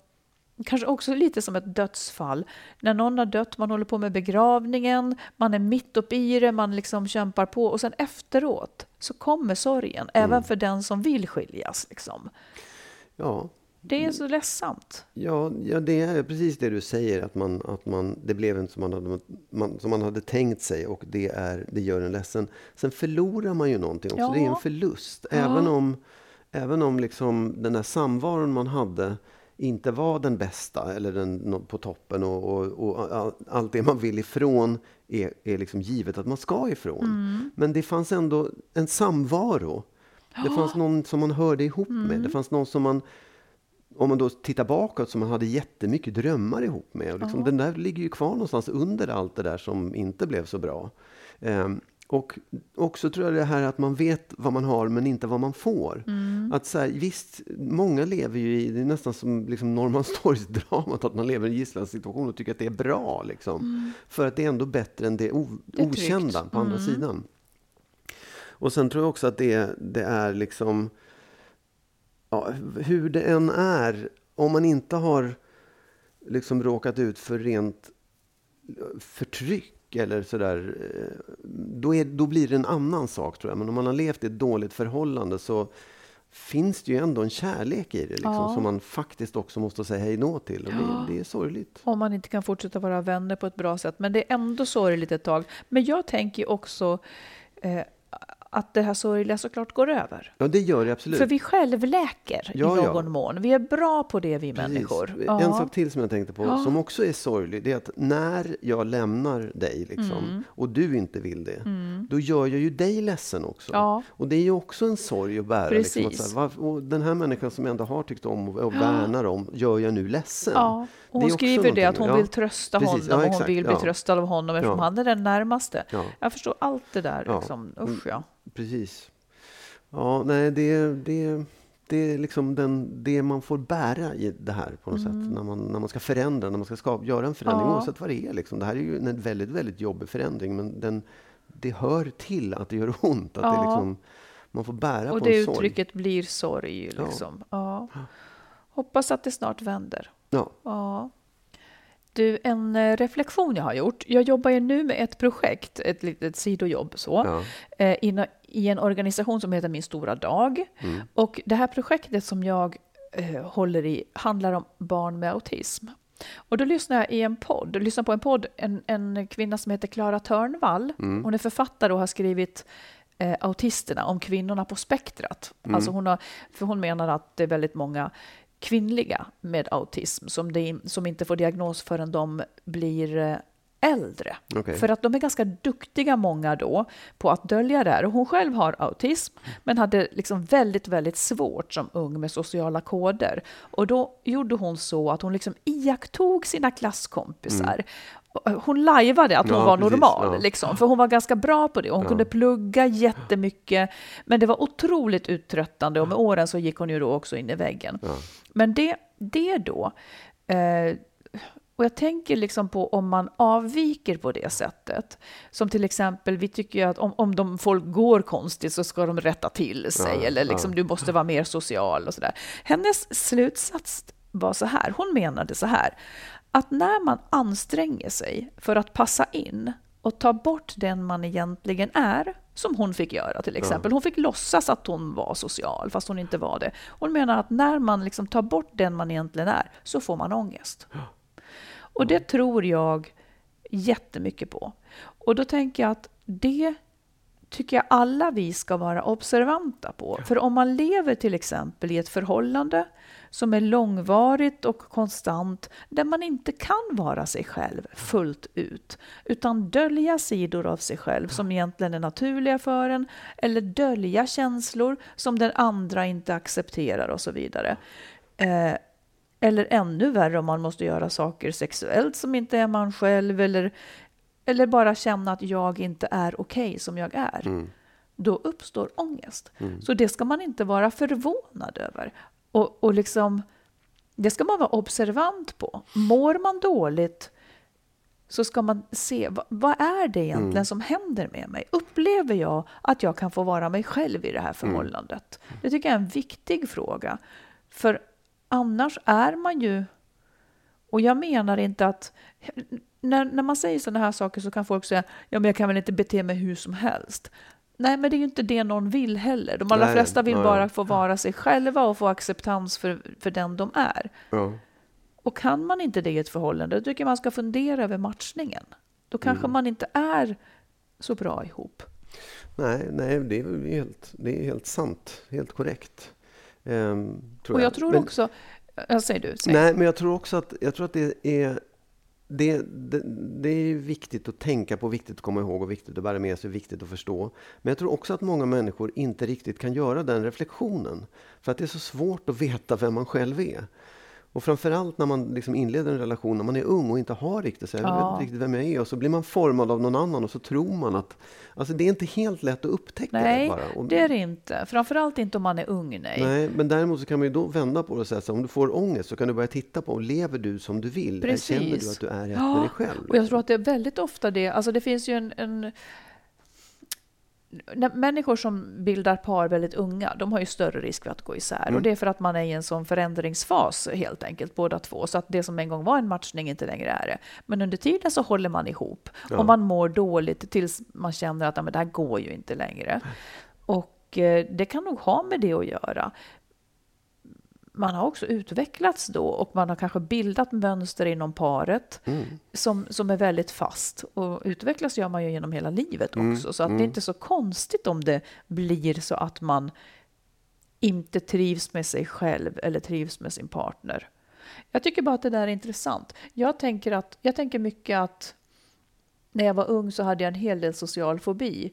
Kanske också lite som ett dödsfall. När någon har dött, man håller på med begravningen, man är mitt uppe i det, man liksom kämpar på och sen efteråt så kommer sorgen, även för den som vill skiljas. Liksom. ja. Det är så ledsamt. Ja, ja, det är precis det du säger, att, man, att man, det blev inte som man, hade, man, som man hade tänkt sig och det, är, det gör en ledsen. Sen förlorar man ju någonting också, Ja. det är en förlust. Ja. Även om, även om liksom den där samvaron man hade inte var den bästa eller den på toppen och, och, och all- allt det man vill ifrån är, är liksom givet att man ska ifrån. Mm. Men det fanns ändå en samvaro. Det fanns någon som man hörde ihop med. Mm. Det fanns någon som man om man då tittar bakåt som man hade jättemycket drömmar ihop med. Och liksom, Den där ligger ju kvar någonstans under allt det där som inte blev så bra. Ehm, och också tror jag det här att man vet vad man har men inte vad man får. Att så här, visst, många lever ju i, det är nästan som liksom Norrmalmstorgsdramat, att man lever i en gisslansituation och tycker att det är bra. Liksom. För att det är ändå bättre än det, o, Det okända på andra sidan. Och sen tror jag också att det, det är liksom ja, hur det än är, om man inte har liksom råkat ut för rent förtryck eller sådär, eh, då, är, då blir det en annan sak tror jag. Men om man har levt i ett dåligt förhållande så finns det ju ändå en kärlek i det liksom, Ja. som man faktiskt också måste säga hej då till. Och Ja. det, det är sorgligt. Om man inte kan fortsätta vara vänner på ett bra sätt. Men det är ändå sorgligt ett tag. Men jag tänker också eh, att det här sorgliga såklart går över. Ja, det gör det absolut. För vi självläker Ja, i ja. någon mån. Vi är bra på det, vi Precis. människor. En Ja. sak till som jag tänkte på, som också är sorglig, det är att när jag lämnar dig liksom, Mm. och du inte vill det, då gör jag ju dig ledsen också. Ja. Och det är ju också en sorg att bära. Liksom, att Precis. här, den här människan som jag ändå har tyckt om och, och värnar om, gör jag nu ledsen. Ja, och hon skriver det att hon Ja, vill trösta precis. honom Ja, och hon exakt. vill bli Ja. tröstad av honom eftersom Ja. han är den närmaste. Ja. Jag förstår allt det där. Ja. Liksom. Usch ja. Precis. Ja, nej, det, det, det är liksom den, det man får bära i det här på något sätt. När man, när man ska förändra, när man ska skapa, göra en förändring, Mm. Ja. oavsett vad det är. Liksom. Det här är ju en väldigt, väldigt jobbig förändring, men den, det hör till att det gör ont. Att det Ja. liksom, man får bära Och på det en sorg. uttrycket blir sorg. Liksom. Ja. Hoppas att det snart vänder. Ja. Ja. Du, en eh, reflektion jag har gjort. Jag jobbar ju nu med ett projekt, ett litet sidojobb så, Ja. eh, in, i en organisation som heter Min stora dag. Mm. Och det här projektet som jag eh, håller i handlar om barn med autism. Och då lyssnar jag i en podd, lyssnar på en podd, en, en kvinna som heter Klara Törnvall. Mm. Hon är författare och har skrivit eh, autisterna, om kvinnorna på spektrat. Mm. Alltså hon har, för hon menar att det är väldigt många kvinnliga med autism som, det, som inte får diagnos förrän de blir eh, äldre. Okej. För att de är ganska duktiga många då på att dölja det här. Och hon själv har autism men hade liksom väldigt, väldigt svårt som ung med sociala koder. Och då gjorde hon så att hon liksom iakttog sina klasskompisar. Hon lajvade att hon Ja, var precis, normal, ja. liksom, för hon var ganska bra på det. Hon kunde plugga jättemycket, men det var otroligt uttröttande och med åren så gick hon ju då också in i väggen. Men det, det då, eh, och jag tänker liksom på om man avviker på det sättet. Som till exempel, vi tycker ju att om, om de folk går konstigt så ska de rätta till sig. Ja, eller liksom, du måste vara mer social och sådär. Hennes slutsats var så här, hon menade så här. Att när man anstränger sig för att passa in och ta bort den man egentligen är, som hon fick göra till exempel. Hon fick låtsas att hon var social, fast hon inte var det. Hon menar att när man liksom tar bort den man egentligen är, så får man ångest. Och det tror jag jättemycket på. Och då tänker jag att det tycker jag alla vi ska vara observanta på. För om man lever till exempel i ett förhållande som är långvarigt och konstant, där man inte kan vara sig själv fullt ut, utan dölja sidor av sig själv som egentligen är naturliga för en, eller dölja känslor som den andra inte accepterar och så vidare. Eh, eller ännu värre om man måste göra saker sexuellt som inte är man själv, eller, eller bara känna att jag inte är okej som jag är. Då uppstår ångest. Så det ska man inte vara förvånad över. Och, och liksom, det ska man vara observant på. Mår man dåligt så ska man se vad, vad är det egentligen som händer med mig? Upplever jag att jag kan få vara mig själv i det här förhållandet? Det tycker jag är en viktig fråga. För annars är man ju... Och jag menar inte att... När, när man säger sådana här saker så kan folk säga ja men jag kan väl inte bete mig hur som helst. Nej, men det är ju inte det någon vill heller. De allra Nej, flesta vill nej. bara få vara sig själva och få acceptans för, för den de är. Ja. Och kan man inte det i ett förhållande, då tycker jag man ska fundera över matchningen. Då kanske Mm. man inte är så bra ihop. Nej, nej det, är helt, det är helt sant. Helt korrekt. Ehm, tror Och jag tror Men- också... Ja, säger du. Säger. Nej, men jag tror också att, jag tror att det är det, det, det är viktigt att tänka på, viktigt att komma ihåg och viktigt att bära med sig, viktigt att förstå. Men jag tror också att många människor inte riktigt kan göra den reflektionen. För att det är så svårt att veta vem man själv är. Och framförallt när man liksom inleder en relation när man är ung och inte har riktigt, så här, vet Ja. inte riktigt vem jag är. Och så blir man formad av någon annan och så tror man att... Alltså det är inte helt lätt att upptäcka Nej, det bara. Och, det är det inte. Framförallt inte om man är ung, nej. Nej, men däremot så kan man ju då vända på det och säga så här, om du får ångest så kan du börja titta på, lever du som du vill? Precis. Känner du att du är ett Ja, med dig själv? Och jag tror att det är väldigt ofta det, alltså det finns ju en, en människor som bildar par väldigt unga, de har ju större risk för att gå isär. Mm. Och det är för att man är i en sån förändringsfas helt enkelt, båda två. Så att det som en gång var en matchning inte längre är det. Men under tiden så håller man ihop. Ja. Och man mår dåligt tills man känner att "Ja, men det här går ju inte längre. Och eh, det kan nog ha med det att göra. Man har också utvecklats då och man har kanske bildat mönster inom paret Mm. som, som är väldigt fast. Och utvecklas gör man ju genom hela livet Mm, också. Så att det är inte så konstigt om det blir så att man inte trivs med sig själv eller trivs med sin partner. Jag tycker bara att det där är intressant. Jag tänker, att, jag tänker mycket att när jag var ung så hade jag en hel del social fobi.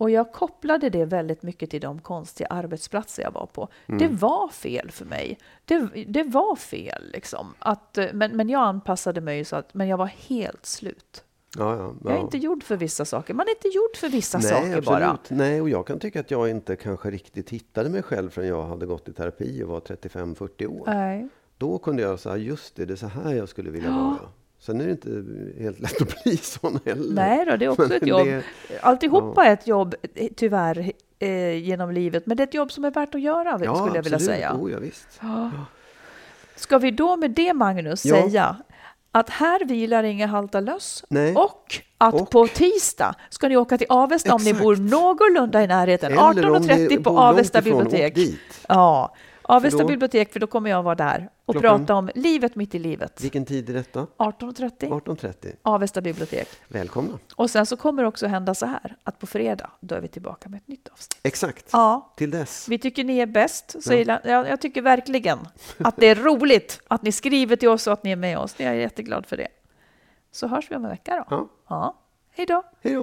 Och jag kopplade det väldigt mycket till de konstiga arbetsplatser jag var på. Det var fel för mig. Det, det var fel liksom. Att, eh, men, men jag anpassade mig så att men jag var helt slut. Ja, ja, Jag är ja. inte gjord för vissa saker. Man är inte gjord för vissa Nej, saker absolut. bara. Nej, och jag kan tycka att jag inte kanske riktigt hittade mig själv förrän jag hade gått i terapi och var 35-40 år. Nej. Då kunde jag säga, just det, det är så här jag skulle vilja vara. Sen är det inte helt lätt att bli sån heller. Nej då, det är också Men ett jobb. det- Alltihopa är ett jobb, eh, tyvärr, eh, genom livet. Men det är ett jobb som är värt att göra, skulle jag vilja säga. Oh, ja, visst. Ska vi då med det, Magnus, Ja. säga att här vilar inga halta löss Nej. och att Och- på tisdag ska ni åka till Avesta om ni Exakt. bor någorlunda i närheten. Eller om ni 18.30 på Avesta bibliotek. Ja, Avesta bibliotek, för då kommer jag vara där och Klockan- prata om livet mitt i livet. Vilken tid är detta? 18.30, 18.30. Avesta bibliotek. Välkomna. Och sen så kommer det också hända så här, att på fredag, då är vi tillbaka med ett nytt avsnitt. Exakt. Ja, Till dess. vi tycker ni är bäst. Så illa- jag, jag tycker verkligen att det är roligt att ni skriver till oss och att ni är med oss. Jag är jätteglad för det. Så hörs vi om en vecka då. Ja. Ja. Hej då! Hej då.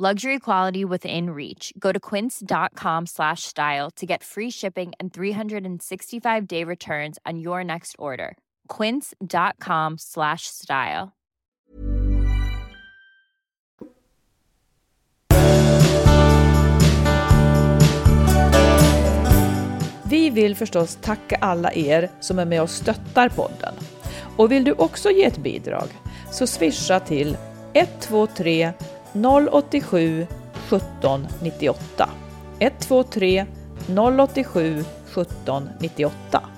Luxury quality within reach. Go to quince.com slash style to get free shipping and 365 day returns on your next order. Quince.com slash style. Vi vill förstås tacka alla er som är med och stöttar podden. Och vill du också ge ett bidrag så swisha till 123 087 17 98. 123 087 17 98.